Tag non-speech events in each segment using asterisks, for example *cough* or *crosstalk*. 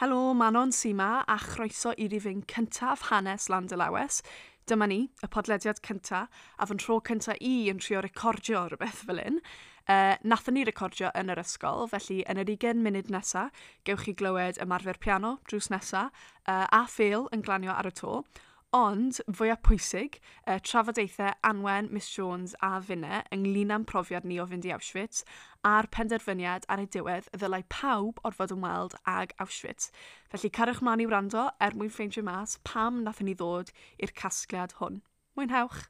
Helo, Manon Sima a chroeso i rifyn cyntaf hanes Landelawes. Dyma ni, y podlediad cyntaf, a fy nhro cyntaf i yn trio recordio rhywbeth fel un. Uh, nathon ni recordio yn yr ysgol, felly yn yr 20 munud nesaf, gewch chi glywed ymarfer piano drws nesaf, uh, a ffeil yn glanio ar y to. Ond, fwyaf pwysig, uh, trafodaethau Anwen, Miss Jones a Fine ynglyn â'n profiad ni o fynd i Auschwitz a'r penderfyniad ar ei diwedd y ddylai pawb orfod yn weld ag Auschwitz. Felly carwch mlaen i wrando er mwyn ffeindio mas pam nathon ni ddod i'r casgliad hwn. Mwynhewch!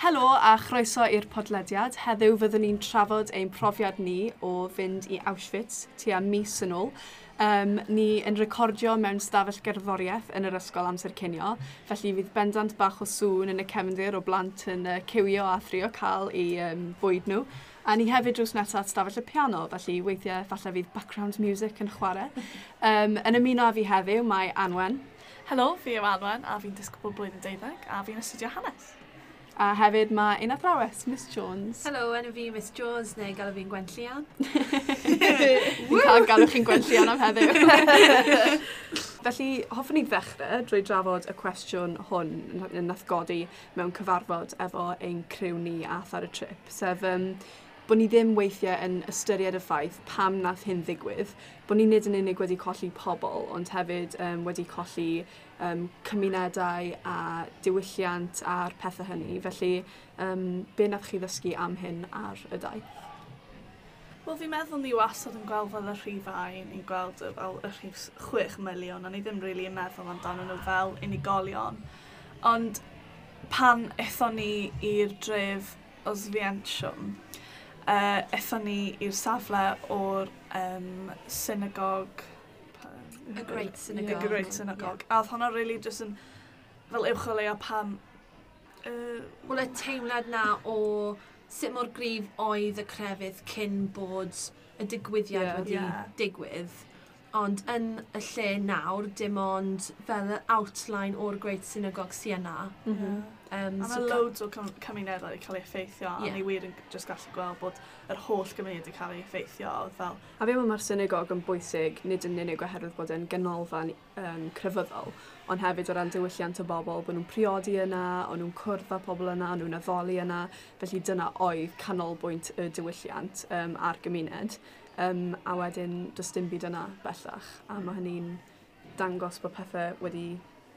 Helo a chroeso i'r podlediad. Heddiw fyddwn ni'n trafod ein profiad ni o fynd i Auschwitz tua mis yn ôl. Um, ni yn recordio mewn stafell gerddoriaeth yn yr ysgol amser cynio, felly fydd bendant bach o sŵn yn y cefndir o blant yn uh, cywio a thrio cael eu um, bwyd nhw. A ni hefyd drws nesaf at stafell y piano, felly weithiau falle fydd background music yn chwarae. Um, yn ymuno a fi heddiw mae Anwen. Helo, fi yw Anwen a fi'n disgybl blwyddyn deuddeg a fi'n astudio hanes. A hefyd mae un athrawes, Miss Jones. Helo, enw fi Miss Jones, neu galw fi'n Gwentlian. *laughs* Fi'n cael galw chi'n Gwentlian am heddiw. *laughs* Felly, hoffwn i ddechrau drwy drafod y cwestiwn hwn yn nath godi mewn cyfarfod efo ein criw ni ath ar y trip. Sef, um, bod ni ddim weithiau yn ystyried y ffaith pam nath hyn ddigwydd, bod ni nid yn unig wedi colli pobl, ond hefyd um, wedi colli um, cymunedau a diwylliant a'r pethau hynny. Felly, um, be nath chi ddysgu am hyn ar y daith? Wel, fi'n meddwl ni wastad yn gweld fel y rhif ai, ni'n gweld fel y rhif chwech miliwn, a ni ddim rili really yn meddwl amdano nhw fel unigolion. Ond pan eithon ni i'r dref Oswiensiwm, uh, ethon ni i'r safle o'r um, synagog... Y Great Synagog. Y Great Synagog. Yeah. A oedd hwnna really just yn fel uwch o leo pam... Uh, Wel, y teimlad na o sut mor grif oedd y crefydd cyn bod y digwyddiad yeah. wedi yeah. digwydd Ond yn y lle nawr, dim ond fel y outline o'r Great Synagogue Siena. Mm -hmm. um, a mae so loads o cymunedau wedi cael ei effeithio, yeah. a ni wir yn just gallu gweld bod yr holl gymuned wedi cael ei effeithio. Fel... A fe mae'r synagog yn bwysig, nid yn unig oherwydd bod e'n ganolfan um, crefyddol, ond hefyd o ran diwylliant o bobl, bod nhw'n priodi yna, o'n nhw'n cwrdd â pobl yna, o'n nhw'n addoli yna, felly dyna oedd canolbwynt y diwylliant um, a'r gymuned. Um, a wedyn, does dim byd yna bellach, a mae hynny'n dangos bod pethau wedi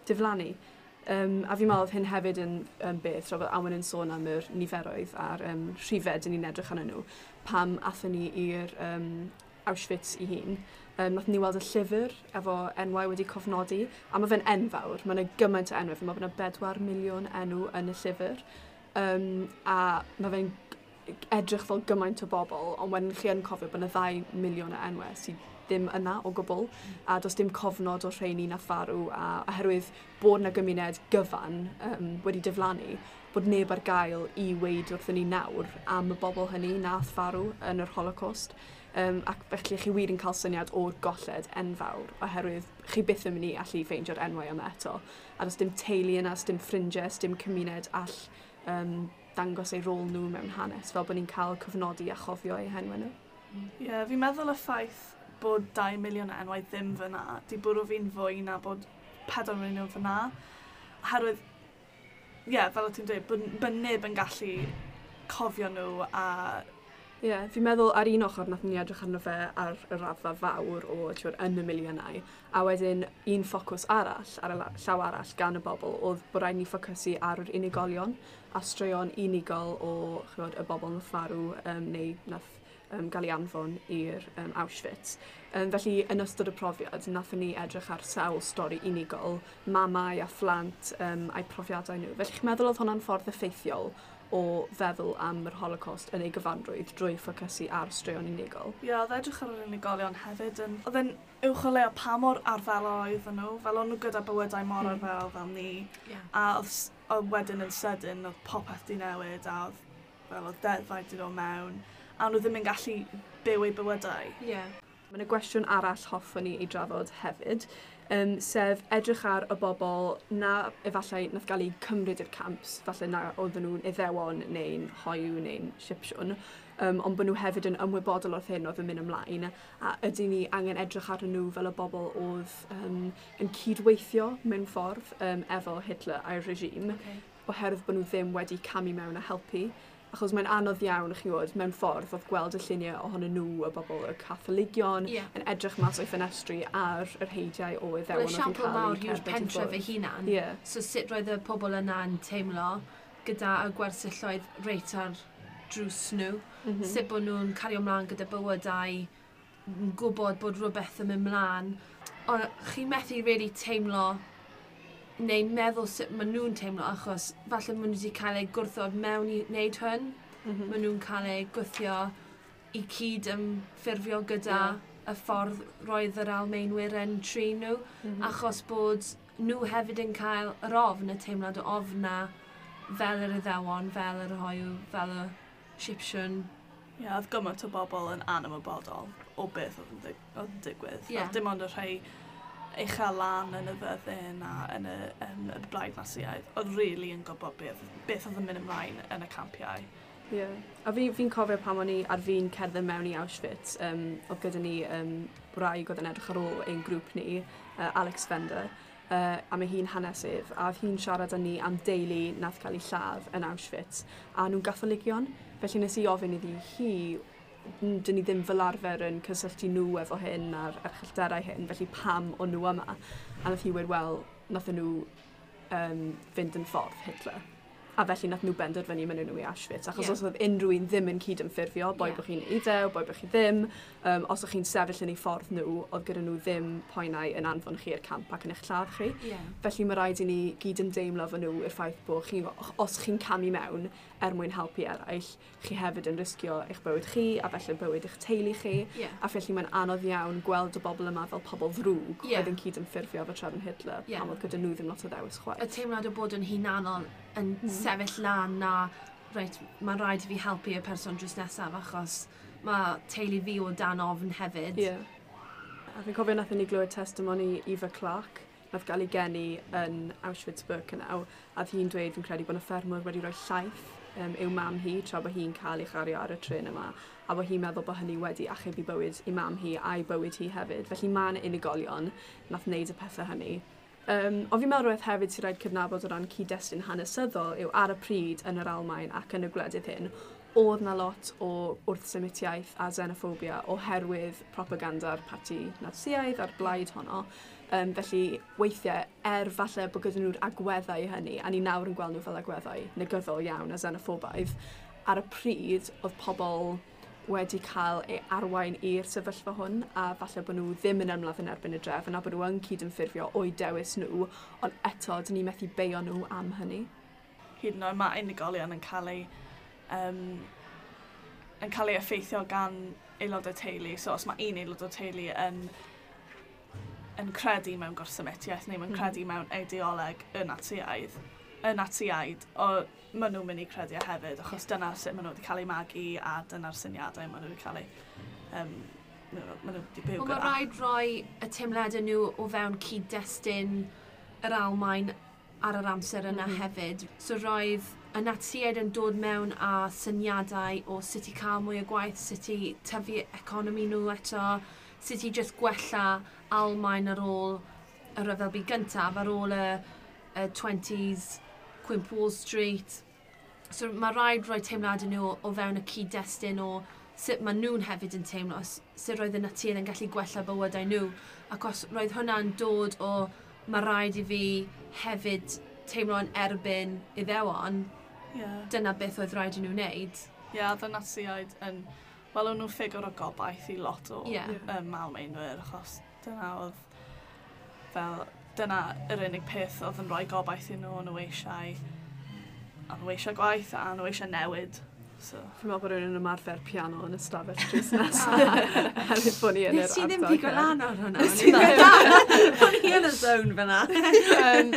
diflannu. Um, a fi'n meddwl hyn hefyd yn um, beth, tra bod Awen yn sôn am yr niferoedd a'r um, rhifed ni'n edrych arnyn nhw, pam athyn ni i'r um, Auschwitz i hun. Um, nath ni weld y llyfr efo enwau wedi cofnodi, a mae fe'n enfawr, mae yna gymaint o enwau, mae yna 4 miliwn enw yn y llyfr, um, a mae fe'n edrych fel gymaint o bobl, ond wedyn chi yn cofio bod yna 2 miliwn o enwau sydd ddim yna o gwbl, a does dim cofnod o rheini na pharw, a oherwydd bod yna gymuned gyfan um, wedi diflannu, bod neb ar gael i weid wrthyn ni nawr am y bobl hynny nath farw yn yr Holocaust. Um, ac felly chi wir yn cael syniad o'r golled enfawr oherwydd chi byth yn mynd i allu ffeindio'r enwau yma eto. A does dim teulu yna, does dim ffrindiau, does dim cymuned all um, dangos eu rôl nhw mewn hanes, fel bod ni'n cael cyfnodi a chofio eu henwa nhw. Ie, yeah, fi'n meddwl y ffaith bod 2 miliwn enwau ddim fyna, di bwrw fi'n fwy na bod 4 miliwn fyna. Herwydd, ie, yeah, fel o ti'n dweud, bod, bod neb yn gallu cofio nhw a Ie, yeah, fi'n meddwl ar un ochr nath ni edrych arno fe ar y raddfa fawr o tiwr, yn y miliynau, a wedyn un ffocws arall ar y llaw arall gan y bobl oedd bod rhaid ni ffocysu ar yr unigolion a straeon unigol o chywod, y bobl nath farw um, neu nath um, gael ei anfon i'r um, Auschwitz. Um, felly, yn ystod y profiad, nathon ni edrych ar sawl stori unigol, mamau a phlant um, a'u profiadau nhw. Felly, chi'n meddwl oedd hwnna'n ffordd effeithiol o feddwl am yr Holocaust yn ei gyfanrwydd drwy ffocysu ar straeon unigol. Ie, yeah, oedd edrych ar yr unigolion hefyd yn... Oedd yn uwch o leo pa mor arfel oedd nhw, fel o'n nhw gyda bywydau mor mm. arfel fel ni. Yeah. A oedd, oedd wedyn yn sydyn, oedd popeth di newid, a oedd, fel oedd deddfau di dod mewn. A nhw ddim yn gallu byw eu bywydau. Ie. Yeah. Mae yna gwestiwn arall hoffwn ni ei drafod hefyd, um, sef edrych ar y bobl na efallai nath gael eu cymryd i'r camps, falle na oedden nhw'n iddewon neu'n hoiw neu'n sipsiwn, um, ond bod nhw hefyd yn ymwybodol o'r hyn oedd yn mynd ymlaen, a ydy ni angen edrych ar nhw fel y bobl oedd um, yn cydweithio mewn ffordd um, efo Hitler a'r regime, okay. oherwydd bod nhw ddim wedi camu mewn a helpu achos mae'n anodd iawn, chi wod, mewn ffordd oedd gweld y lluniau ohonyn nhw, y bobl, y catholigion, yeah. yn edrych mas o'i ffenestri ar yr heidiau o iddewon oedd yn cael mawr yw'r pentref ei hunan. Yeah. So sut roedd y pobl yna yn teimlo gyda y gwersylloedd reit ar drws nhw, mm -hmm. sut bod nhw'n cario ymlaen gyda bywydau, yn gwybod bod rhywbeth yn mynd mlaen, ond chi methu really teimlo neu'n meddwl sut maen nhw'n teimlo achos falle maen nhw wedi cael eu gwrthod mewn i wneud hyn. Mm -hmm. Maen nhw'n cael eu gwythio i cyd ymffurfio gyda yeah. y ffordd roedd yr Almeinwyr yn trin nhw mm -hmm. achos bod nhw hefyd yn cael yr ofn, y teimlad o ofna fel yr iddewon, fel yr hoiw, fel y Sipsiwn. Ie, yeah, oedd gymaint o bobl yn anymwybodol o beth oedd yn digwydd. Yeah. Oedd dim ond y rhai uchel lan yn y fyddin a yn y, yn y blaid nasiaid, oedd really yn gwybod beth, beth oedd yn mynd ymlaen yn y campiau. Ie. Yeah. A fi'n fi, cofio pan o'n i ar fi'n cerdded mewn i Auschwitz, um, oedd gyda ni um, wraig oedd yn edrych ar ôl ein grŵp ni, uh, Alex Fender, uh, a mae hi'n hanesif, a hi'n siarad â ni am deulu nath cael ei lladd yn Auschwitz, a nhw'n gatholigion, felly nes i ofyn iddi hi dyn ni ddim fel arfer yn cysylltu nhw efo hyn a'r archillterau hyn, felly pam o'n nhw yma? A nath hi wedi, wel, nath nhw um, fynd yn ffordd Hitler. A felly nath nhw benderfynu mynd nhw i Auschwitz, achos yeah. os oedd unrhyw un ddim yn cyd-ymffurfio, boi yeah. bod chi'n eiddo, boi bod chi ddim, um, os o'ch chi'n sefyll yn ei ffordd nhw, oedd gyda nhw ddim poenau yn anfon chi i'r camp ac yn eich lladd chi. Yeah. Felly mae rhaid i ni gyd yn deimlo fo nhw i'r ffaith bod chi, os chi'n camu mewn er mwyn helpu eraill, chi hefyd yn risgio eich bywyd chi a felly bywyd eich teulu chi. Yeah. A felly mae'n anodd iawn gweld y bobl yma fel pobl ddrwg yeah. oedd yn cyd yn ffurfio efo trefn Hitler yeah. am oedd gyda nhw ddim lot o ddewis chwaith. Y teimlad o bod yn hunanol yn mm. sefyll lan na reit, mae'n rhaid i fi helpu y person drws nesaf achos mae teulu fi o dan ofn hefyd. Yeah. A fi'n cofio nath ni glywed testimony Eva Clark nath gael ei geni yn Auschwitz-Birkenau a hi'n dweud fi'n credu bod y ffermwr wedi rhoi llaeth um, i'w mam hi tra bod hi'n cael ei chario ar y tren yma a bod hi'n meddwl bod hynny wedi achub i bywyd i mam hi a'i bywyd hi hefyd. Felly mae'n unigolion nath wneud y pethau hynny. Um, o fi'n meddwl roedd hefyd sy'n rhaid cydnabod o ran cyd-destun hanesyddol yw ar y pryd yn yr Almain ac yn y gwledydd hyn, oedd na lot o wrthsymitiaeth a xenophobia oherwydd propaganda'r parti naziaidd a'r blaid honno. Um, felly weithiau, er falle bod gyda nhw'r agweddau hynny, a ni nawr yn gweld nhw fel agweddau negyddol iawn a xenophobaidd, ar y pryd oedd pobl wedi cael ei arwain i'r sefyllfa hwn a falle bod nhw ddim yn ymladd yn erbyn y dref a bod nhw yn cyd-ynffurfio o'i dewis nhw, ond eto, dyn ni methu beio nhw am hynny. Hyd yn oed mae unigolion yn cael eu um, yn cael ei effeithio gan aelod o teulu. So os mae un aelod o teulu yn um, yn credu mewn gorsymetiaeth neu mae'n mm. credu mewn ideoleg y natiaid, y natiaid, o maen nhw'n mynd i credu e hefyd, achos dyna sut maen nhw wedi cael eu magu a dyna'r syniadau maen nhw wedi cael eu... Um, maen nhw wedi byw gyda. Mae rhaid rhoi y teimladau nhw o fewn cyd-destun yr Almain ar yr amser yna mm -hmm. hefyd. So roedd y natiaid yn dod mewn a syniadau o sut i cael mwy o gwaith, sut i tyfu economi nhw eto, sut i just gwella Almain ar ôl y ryfel byd gyntaf, ar ôl y, y 20s, Quimp Wall Street. So mae rhaid rhoi teimlad yn nhw o fewn y cyd-destun o sut mae nhw'n hefyd yn teimlo, sut roedd y natur yn gallu gwella bywydau nhw. Ac os roedd hwnna'n dod o mae rhaid i fi hefyd teimlo yn erbyn iddewon, yeah. dyna beth oedd rhaid i nhw wneud. Ie, yeah, ddynasiaid yn... Um wel, o'n nhw'n ffigur o gobaith i lot o yeah. um, malmeinwyr, achos dyna oedd fel, dyna yr unig peth oedd yn rhoi gobaith i nhw, nhw eisiau, a nhw eisiau gwaith a nhw eisiau newid. So. Fi'n meddwl bod rhywun yn ymarfer piano yn ystafell *laughs* drws nesaf. *laughs* Hefyd bod ni yn yr ardal. Nes i ddim pigo lan o'r hwnna. Nes *laughs* i ddim lan. Bod ni yn y zone fyna.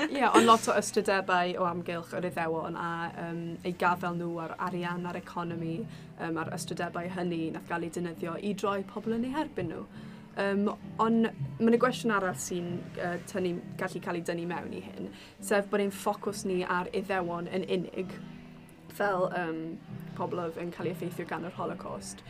Ie, ond lot o ystradebau o amgylch yr iddewon a um, ei gafel nhw ar arian a'r economi um, a'r ystradebau hynny nath gael ei dynyddio i droi pobl yn ei herbyn nhw. Um, ond mae yna gwestiwn arall sy'n uh, gallu cael ei dynnu mewn i hyn, sef bod ein ffocws ni ar iddewon yn unig, fel um, pobl yn cael ei effeithio gan yr Holocaust,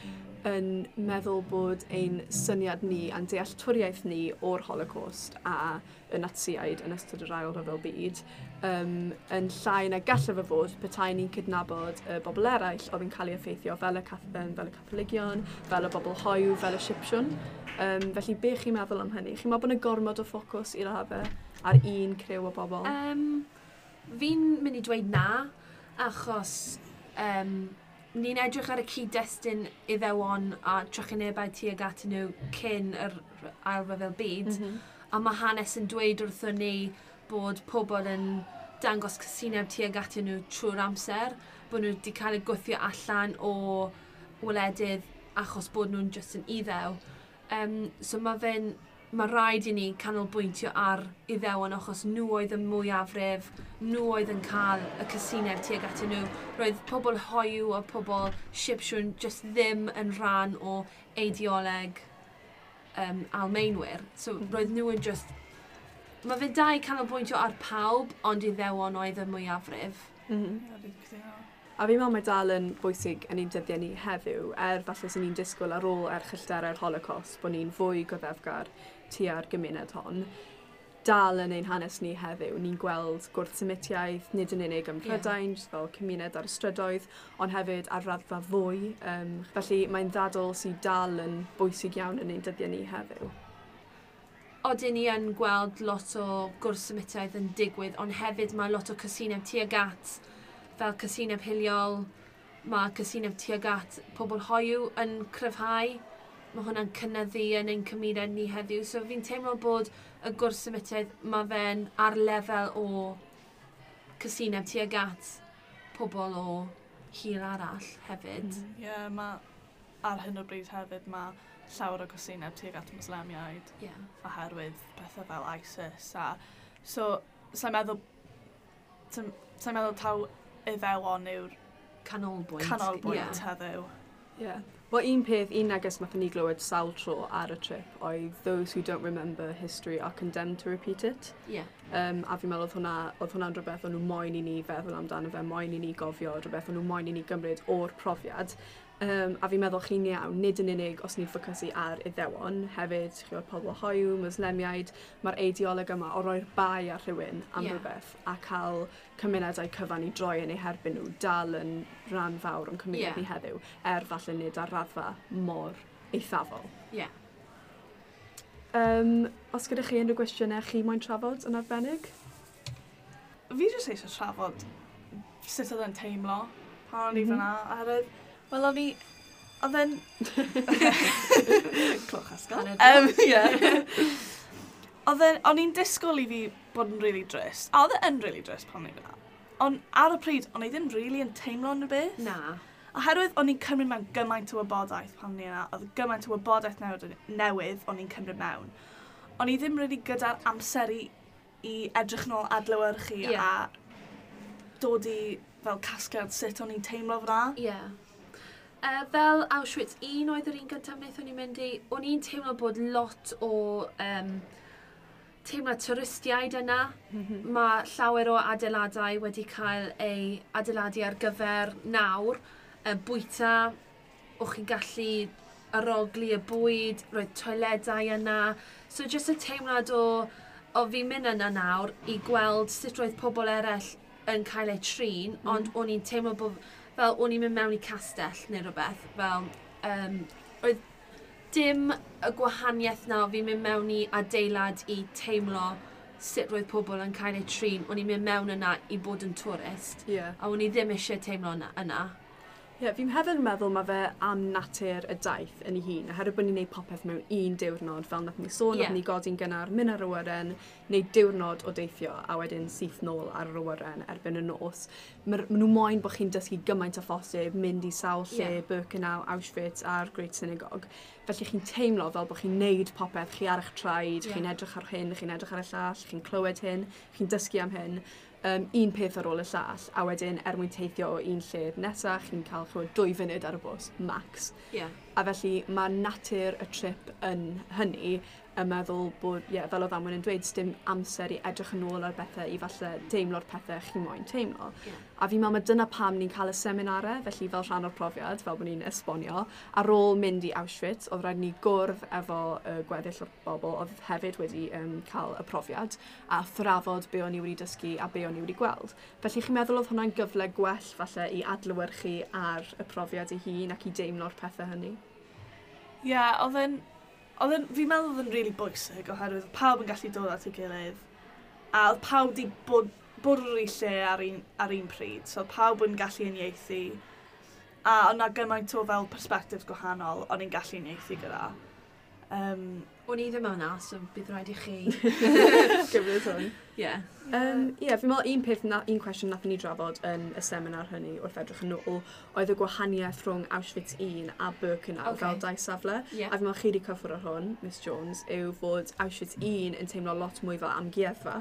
yn meddwl bod ein syniad ni a'n dealltwriaeth ni o'r Holocaust a y Natsiaid yn ystod yr ail rhyfel byd um, yn llai na gallaf y fod petai ni'n cydnabod y bobl eraill oedd yn cael ei effeithio fel y, Cathen, fel y Catholigion, fel y bobl hoiw, fel y Sipsiwn. Um, felly be chi'n meddwl am hynny? Chi'n meddwl bod yna gormod o ffocws i'r hafe ar un crew o bobl? Um, fi'n mynd i dweud na achos um, ni'n edrych ar y cyd-destun iddewon a trychinebau tuag at nhw cyn yr ail ryfel byd, mm -hmm. a mae hanes yn dweud wrthon ni bod pobl yn dangos cysineb tuag at nhw trwy'r amser, bod nhw wedi cael eu gwythio allan o wledydd achos bod nhw'n just yn iddew. Um, so mae fe'n mae rhaid i ni canolbwyntio ar iddewon achos nhw oedd yn mwyafrif, nhw oedd yn cael y casineb tuag at nhw. Roedd pobl hoiw a pobl Sipsiwn just ddim yn rhan o eidioleg um, Almeinwyr. So mm-hmm. roedd nhw yn just... Mae fe dau canolbwyntio ar pawb, ond iddewon oedd y mwyafrif. Mm -hmm. A fi'n meddwl mae dal yn bwysig yn ein dyddiau ni heddiw, er falle sy'n ni'n disgwyl ar ôl erchyllder yr Holocaust, bod ni'n fwy goddefgar tua'r gymuned hon, dal yn ein hanes ni heddiw. Ni'n gweld gwrthsymitiaeth, nid yn unig ym Mhrydain, yeah. fel cymuned ar y strydoedd, ond hefyd ar raddfa fwy. Um, felly mae'n ddadl sydd dal yn bwysig iawn yn ein dyddiau ni heddiw. Odyn ni yn gweld lot o gwrthsymitiaeth yn digwydd, ond hefyd mae lot o casineb tuag at, fel casineb hiliol, mae casineb tuag at pobl hoiw yn cryfhau mae hwnna'n cynnyddu yn ein cymuned ni heddiw. So fi'n teimlo bod y gwrs symutydd mae fe'n ar lefel o cysineb tuag at pobl o hir arall hefyd. Mm, ie, mm, yeah, mae ar hyn o bryd hefyd mae llawer o cysineb tuag at muslemiaid yeah. oherwydd pethau fel ISIS a so sa'n meddwl sa'n meddwl taw efewon yw'r canolbwynt, canolbwynt yeah. heddiw. Yeah. Wel, un peth, un neges mae ni glywed sawl tro ar y trip oedd those who don't remember history are condemned to repeat it. Yeah. Um, a fi'n meddwl oedd hwnna, oedd hwnna'n rhywbeth o'n nhw moyn i ni feddwl amdano fe, moyn i ni gofio, rhywbeth o'n nhw moyn i ni gymryd o'r profiad. Um, a fi'n meddwl chi'n iawn, nid yn unig os ni'n ffocysu ar iddewon, hefyd, chi o'r pobl hoiw, muslemiaid, mae'r eidioleg yma o roi'r bai ar rhywun am yeah. rhywbeth a cael cymunedau cyfan i droi yn eu herbyn nhw dal yn rhan fawr o'n cymuned yeah. ni heddiw, er falle nid ar raddfa mor eithafol. Yeah. Um, os gyda chi unrhyw gwestiynau chi moyn trafod yn arbennig? Fi jyst eisiau trafod sut oedd yn teimlo pan o'n i mm -hmm. fyna. Oherwydd, Wel, o'n i... Oedd e'n... *laughs* Cloch asgol. Um, yeah. *laughs* Oedd e'n... O'n i'n disgwyl i fi bod yn really drist. A oedd e'n really drist pan o'n i'n Ond ar y pryd, o'n i ddim really yn teimlo yn y beth. Na. Oherwydd o'n i'n cymryd mewn gymaint o wybodaeth pan o'n i'n Oedd gymaint o wybodaeth newydd, newydd o'n i'n cymryd mewn. O'n i ddim really gyda'r amser i, i edrych nôl adlywyrchu yeah. a dod i fel casgliad sut o'n i'n teimlo fyna. Ie. Yeah. Uh, fel Auschwitz 1 oedd yr un gyntaf wnaethon ni mynd i, o'n i'n teimlo bod lot o um, teimlo turistiaid yna. Mm -hmm. Mae llawer o adeiladau wedi cael eu adeiladu ar gyfer nawr. Y bwyta, o'ch chi'n gallu aroglu y bwyd, roedd toiledau yna. So jyst y teimlad o, o fi'n mynd yna nawr i gweld sut roedd pobl eraill yn cael eu trin, mm. ond o'n i'n teimlo bod fel o'n i'n mynd mewn i castell neu rhywbeth, fel um, oedd dim y gwahaniaeth na fi'n mynd mewn i adeilad i teimlo sut roedd pobl yn cael eu trin, o'n i'n mynd mewn yna i bod yn tourist, yeah. a o'n i ddim eisiau teimlo yna. yna. Ie, yeah, fi'n hefyd yn meddwl mae fe am natur y daith yn ei hun. Oherwydd bod ni'n gwneud popeth mewn un diwrnod, fel nath ni sôn, yeah. nath ni godi'n gynnar, mynd ar awyren, neu diwrnod o deithio, a wedyn syth nôl ar yr awyren erbyn y nos. Mae nhw moyn bod chi'n dysgu gymaint o phosib, mynd i sawl lle, yeah. Birkenau, Auschwitz a'r Great Synagogue. Felly chi'n teimlo fel bod chi'n neud popeth, chi ar eich traed, yeah. chi'n edrych ar hyn, chi'n edrych ar y llall, chi'n clywed hyn, chi'n dysgu am hyn um, un peth ar ôl y llall, a wedyn er mwyn teithio o un lle nesaf, chi'n cael chwyd dwy funud ar y bws, max. Yeah. A felly mae natur y trip yn hynny yn meddwl bod, ie, yeah, fel oedd Anwen yn dweud, dim amser i edrych yn ôl ar bethau i falle teimlo'r pethau chi moyn teimlo. Yeah. A fi'n meddwl, dyna pam ni'n cael y seminarau, felly fel rhan o'r profiad, fel bod ni'n esbonio, ar ôl mynd i Auschwitz, oedd rhaid ni gwrdd efo y gweddill o'r bobl oedd hefyd wedi um, cael y profiad, a thrafod be o'n i wedi dysgu a be o'n i wedi gweld. Felly chi'n meddwl oedd hwnna'n gyfle gwell falle i adlywyrchu ar y profiad ei hun ac i deimlo'r pethau hynny? Ie, yeah, oedd yn Oedd yn, fi'n meddwl oedd yn really bwysig oherwydd pawb yn gallu dod at ei gilydd. A oedd pawb wedi bod bwrw i lle ar un, ar un pryd, so oedd pawb yn gallu uniaethu. A o'na gymaint o fel persbectif gwahanol o'n i'n gallu uniaethu gyda. Um, O'n i ddim yna, so bydd rhaid i chi. *laughs* Gyfrif hwn. *laughs* Ie. Um, Ie, fi'n meddwl un peth, na, un cwestiwn nath ni drafod yn y seminar hynny wrth edrych yn ôl, oedd y gwahaniaeth rhwng Auschwitz 1 a Birkenau okay. fel dau safle. Yeah. A fi'n meddwl chi wedi cyffwr ar hwn, Miss Jones, yw fod Auschwitz 1 yn teimlo lot mwy fel amgueddfa.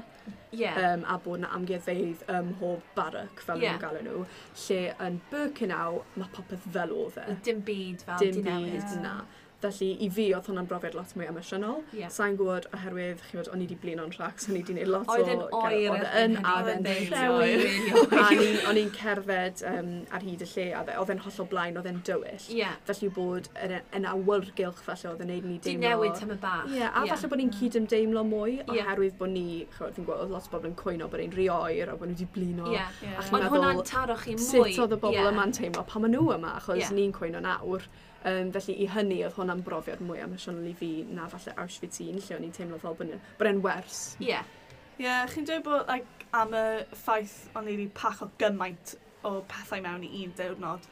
Yeah. Um, a bod yna amgueddfeidd ym mhob barac fel yeah. nhw'n galw nhw. Lle yn Birkenau, mae popeth fel o dde. Dim byd fel di newid. Dim byd, na. Felly, i fi, oedd hwnna'n brofiad lot mwy emosiynol. Yeah. Sa'n gwybod, oherwydd, chi fod, o'n i wedi blino'n rhac, so o'n i wedi gwneud lot o... Oedd yn oer yn *laughs* adden llewi. O'n i'n cerdded um, ar hyd y lle, a oedd e'n hollol blaen, oedd e'n dywyll. Yeah. Felly bod yn, e, yn awyrgylch, falle, oedd yn neud ni deimlo... Di newid tam y bach. Ie, yeah, a yeah. falle bod ni'n cyd ymdeimlo mwy, oherwydd bod ni, chywed, fi'n gweld, oedd lot o bobl yn cwyno bod ni'n rioer, a bod nhw wedi blino. Yeah. Yeah. Ond hwnna'n taro chi mwy. Sut oedd y bobl yma'n teimlo, pa maen nhw yma, achos ni'n cwyno nawr. Um, felly i hynny oedd hwnna'n brofiad mwy emosiynol i fi na falle Auschwitz 1 lle o'n i'n teimlo fel bod yn wers. Ie. Yeah. Ie, yeah, chi'n dweud bod like, am y ffaith o'n i wedi pach o gymaint o pethau mewn i un diwrnod.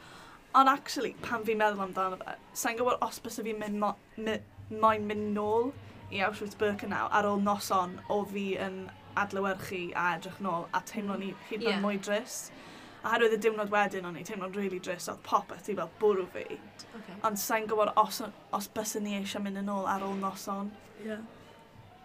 Ond actually, pan fi'n meddwl amdano fe, sa'n gwybod os bys fi'n mynd mo, my, moyn mynd nôl i Auschwitz-Birkenau ar ôl noson o fi yn adlywyrchu a edrych nôl a teimlo ni hyd yn yeah. mwy drist. A Oherwydd y diwrnod wedyn o'n i teimlo'n really drist, oedd popeth i fel bwrw fi. Okay. Ond sa'n gwybod os, os bys ni eisiau mynd yn ôl ar ôl noson. Yeah.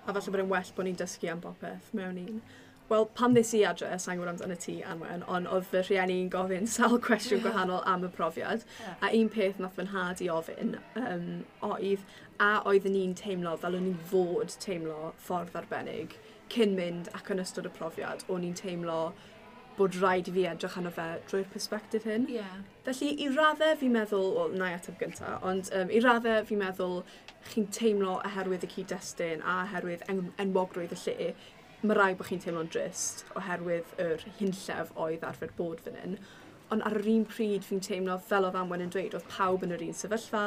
A falle bod yn well bod ni'n dysgu am popeth mewn un. Wel, pam ddys i adre, sa'n gwybod amdano ti, Anwen, ond oedd fy rhieni'n gofyn *laughs* sawl cwestiwn gwahanol am y profiad. Yeah. A un peth nath fy nhad i ofyn um, oedd, a oedden ni'n teimlo fel o'n ni'n fod teimlo ffordd arbennig cyn mynd ac yn ystod y profiad, o'n i'n teimlo bod rhaid i fi edrych arno fe drwy'r persbectif hyn. Yeah. Felly, i raddau fi'n meddwl, o, well, na i ateb gynta, ond um, i raddau fi'n meddwl chi'n teimlo oherwydd y cyd-destun a oherwydd en enwogrwydd y lle, mae rai bod chi'n teimlo'n drist oherwydd yr hunllef oedd arfer bod fan hyn. Ond ar yr un pryd fi'n teimlo fel oedd Amwen yn dweud, oedd pawb yn yr un sefyllfa,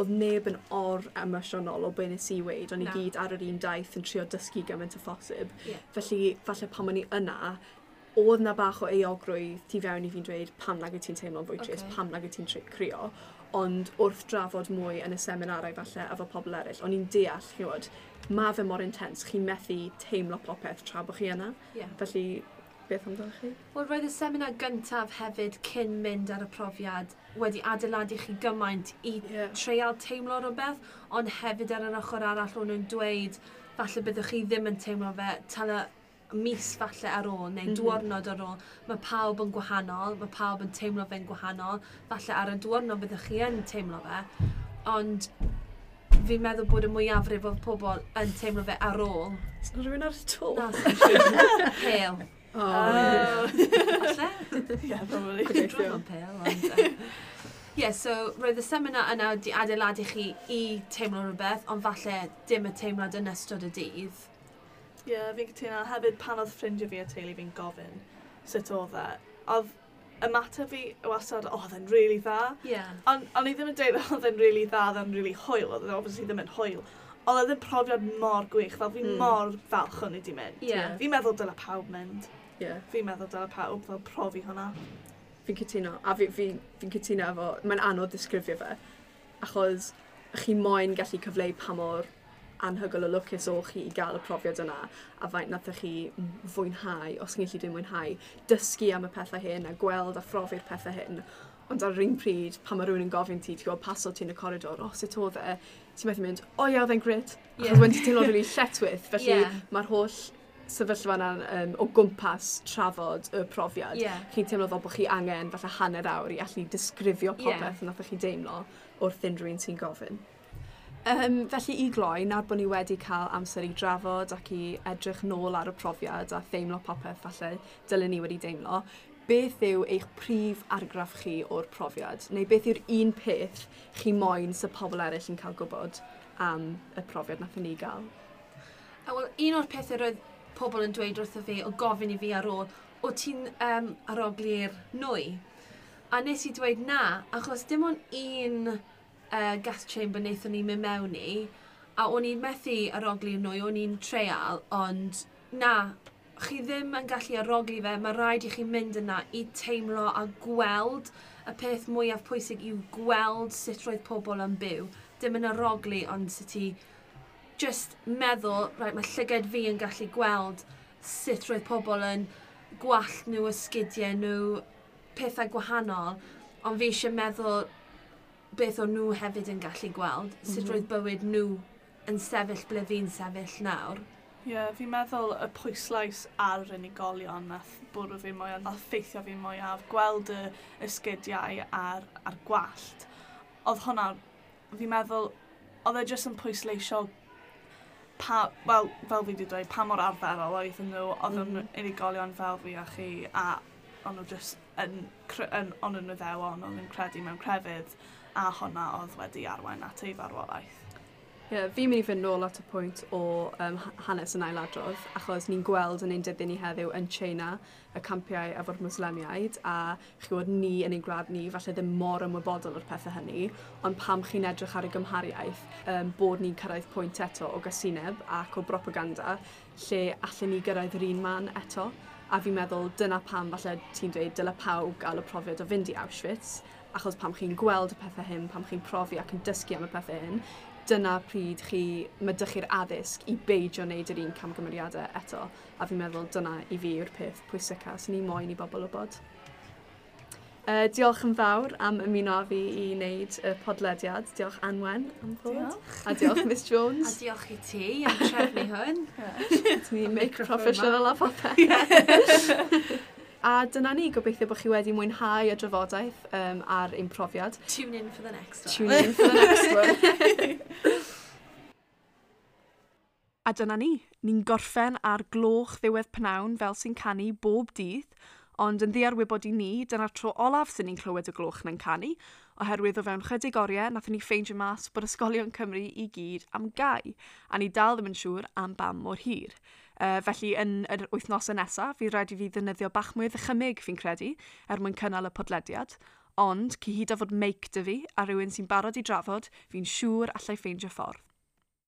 oedd neb yn or emosiynol o be nes i weid, o'n i no. gyd ar yr un daith yn trio dysgu gymaint o phosib. Yeah. Felly, falle pan o'n i yna, oedd na bach o eogrwydd tu fewn i fi'n dweud pam nag wyt ti'n teimlo'n fwy fwytrus, okay. pam nag wyt ti'n crio, ond wrth drafod mwy yn y seminarau falle efo pobl eraill, o'n i'n deall, chiwod, mae fe mor intens, chi'n methu teimlo popeth tra bod chi yna. Yeah. Felly, beth amdano chi? Wel, roedd y seminar gyntaf hefyd cyn mynd ar y profiad wedi adeiladu chi gymaint i yeah. treial teimlo rhywbeth, ond hefyd ar yr ochr arall o'n nhw'n dweud, falle byddwch chi ddim yn teimlo fe, tala mis falle ar ôl neu mm diwrnod ar ôl, mae pawb yn gwahanol, mae pawb yn teimlo fe'n gwahanol, falle ar y diwrnod byddwch chi yn teimlo fe, ond fi'n meddwl bod y mwyafrif o pobl yn teimlo fe ar ôl. S'n rhywun ar y to? Na, s'n Pale. Oh. Uh, falle? yeah, *laughs* probably. Dwi'n yn pale, ond... *laughs* Uh, Ie, yeah, so roedd y seminar yna wedi adeiladu chi i teimlo rhywbeth, ond falle dim y teimlad yn ystod y dydd. Ie, yeah, fi'n cytuno. Hefyd, pan oedd ffrindiau fi a teulu fi'n gofyn sut oedd e, oedd ymateb fi wastad, oh, oedd e'n really dda. Yeah. Ond on i ddim yn dweud, *laughs* oedd e'n really dda, oedd e'n really hwyl, oedd e'n obviously ddim yn hwyl. Ond oedd e'n profiad mor gwych, fel fi'n mm. mor falch o'n i di mynd. Yeah. Fi'n meddwl dyle pawb mynd. Yeah. Fi'n meddwl dyle pawb fel profi hwnna. Fi'n cytuno, a fi'n fi, fi cytuno efo, mae'n anodd disgrifio fe, achos chi moyn gallu cyfleu pa mor anhygol o lwcus o chi i gael y profiad yna a faint nath chi fwynhau, os chi'n gallu dwi'n mwynhau, dysgu am y pethau hyn a gweld a phrofi'r pethau hyn. Ond ar yr un pryd, pan mae rhywun yn gofyn ti, ti'n gwybod paso ti yn y coridor, o, sut oedd e? Ti'n methu mynd, o ia, oedd e'n grit. Yeah. Achos wedi teimlo rili lletwyth, *laughs* felly yeah. mae'r holl sefyllfa yna um, o gwmpas trafod y profiad. Yeah. Chi'n teimlo fel bod chi angen falle hanner awr i allu disgrifio popeth yeah. nath chi deimlo wrth unrhyw un sy'n gofyn. Um, felly i gloi, nawr bod ni wedi cael amser i drafod ac i edrych nôl ar y profiad a theimlo popeth falle dylen ni wedi deimlo, beth yw eich prif argraff chi o'r profiad? Neu beth yw'r un peth chi moyn sy'n pobl eraill yn cael gwybod am y profiad nath ni gael? A wel, un o'r pethau roedd pobl yn dweud wrtho fi o gofyn i fi ar ôl, o ti'n um, aroglu'r nwy? A nes i dweud na, achos dim ond un uh, gas chamber wnaethon ni mynd mewn i, a o'n i'n methu arogli nhw, o'n i'n treial, ond na, chi ddim yn gallu arogli fe, mae rhaid i chi mynd yna i teimlo a gweld. Y peth mwyaf pwysig yw gweld sut roedd pobl yn byw. Dim yn arogli, ond sut i just meddwl, right, mae llyged fi yn gallu gweld sut roedd pobl yn gwallt nhw, ysgidiau nhw, pethau gwahanol, ond fi eisiau meddwl beth o'n nhw hefyd yn gallu gweld, mm -hmm. roedd bywyd nhw yn sefyll ble fi'n sefyll nawr. Ie, yeah, fi'n meddwl y pwyslais ar unigolion nath bwrw fi mwy, nath ffeithio fi mwy a gweld y, ysgidiau ar, ar gwallt. Oedd hwnna, fi'n meddwl, oedd e jyst yn pwysleisio pa, wel, fel fi wedi dweud, pa mor arferol oedd nhw, oedd mm. -hmm. unigolion fel fi a chi, a o'n nhw jyst yn, yn, o'n nhw'n ddewon, o'n nhw'n credu mewn crefydd a hwnna oedd wedi arwain at ei farwolaeth. Ie, yeah, fi'n mynd i fynd nôl at y pwynt o um, hanes yn ailadrodd, achos ni'n gweld yn ein dyddyn ni heddiw yn China y campiau efo'r muslemiaid, a chi'n ni yn ein gwlad ni falle ddim mor ymwybodol o'r pethau hynny, ond pam chi'n edrych ar y gymhariaeth, um, bod ni'n cyrraedd pwynt eto o gysineb ac o propaganda, lle allan ni gyrraedd yr un man eto, a fi'n meddwl dyna pam falle ti'n dweud dyle pawb gael y profiad o fynd i Auschwitz, achos pam chi'n gweld y pethau hyn, pam chi'n profi ac yn dysgu am y pethau hyn, dyna pryd chi, mae dych chi'r addysg i beidio wneud yr un camgymeriadau eto. A fi'n meddwl dyna i fi yw'r peth pwysica sy'n ni moyn i bobl o bod. Uh, diolch yn fawr am ymuno fi i wneud y podlediad. Diolch Anwen am bod. Diolch. A diolch Miss Jones. *laughs* a diolch i ti am trefnu hwn. *laughs* Ti'n ni make professional a popeth. *laughs* A dyna ni, gobeithio bod chi wedi mwynhau y drafodaeth um, ar ein profiad. Tune in for the next one. Tune in for the next one. *laughs* a dyna ni, ni'n gorffen ar gloch ddiwedd pnawn fel sy'n canu bob dydd, ond yn ddiarwybod i ni, dyna'r tro olaf sy'n ni'n clywed y gloch na'n canu, oherwydd o fewn chydig oriau nath ni ffeindio mas bod ysgolion Cymru i gyd am gau, a ni dal ddim yn siŵr am bam mor hir. Uh, felly yn yr wythnosau nesaf, fi rhaid i fi ddefnyddio bach mwy o ddychymyg fi'n credu, er mwyn cynnal y podlediad. Ond, cyhyd a fod meic dy fi a rhywun sy'n barod i drafod, fi'n siŵr allai ffeindio ffordd.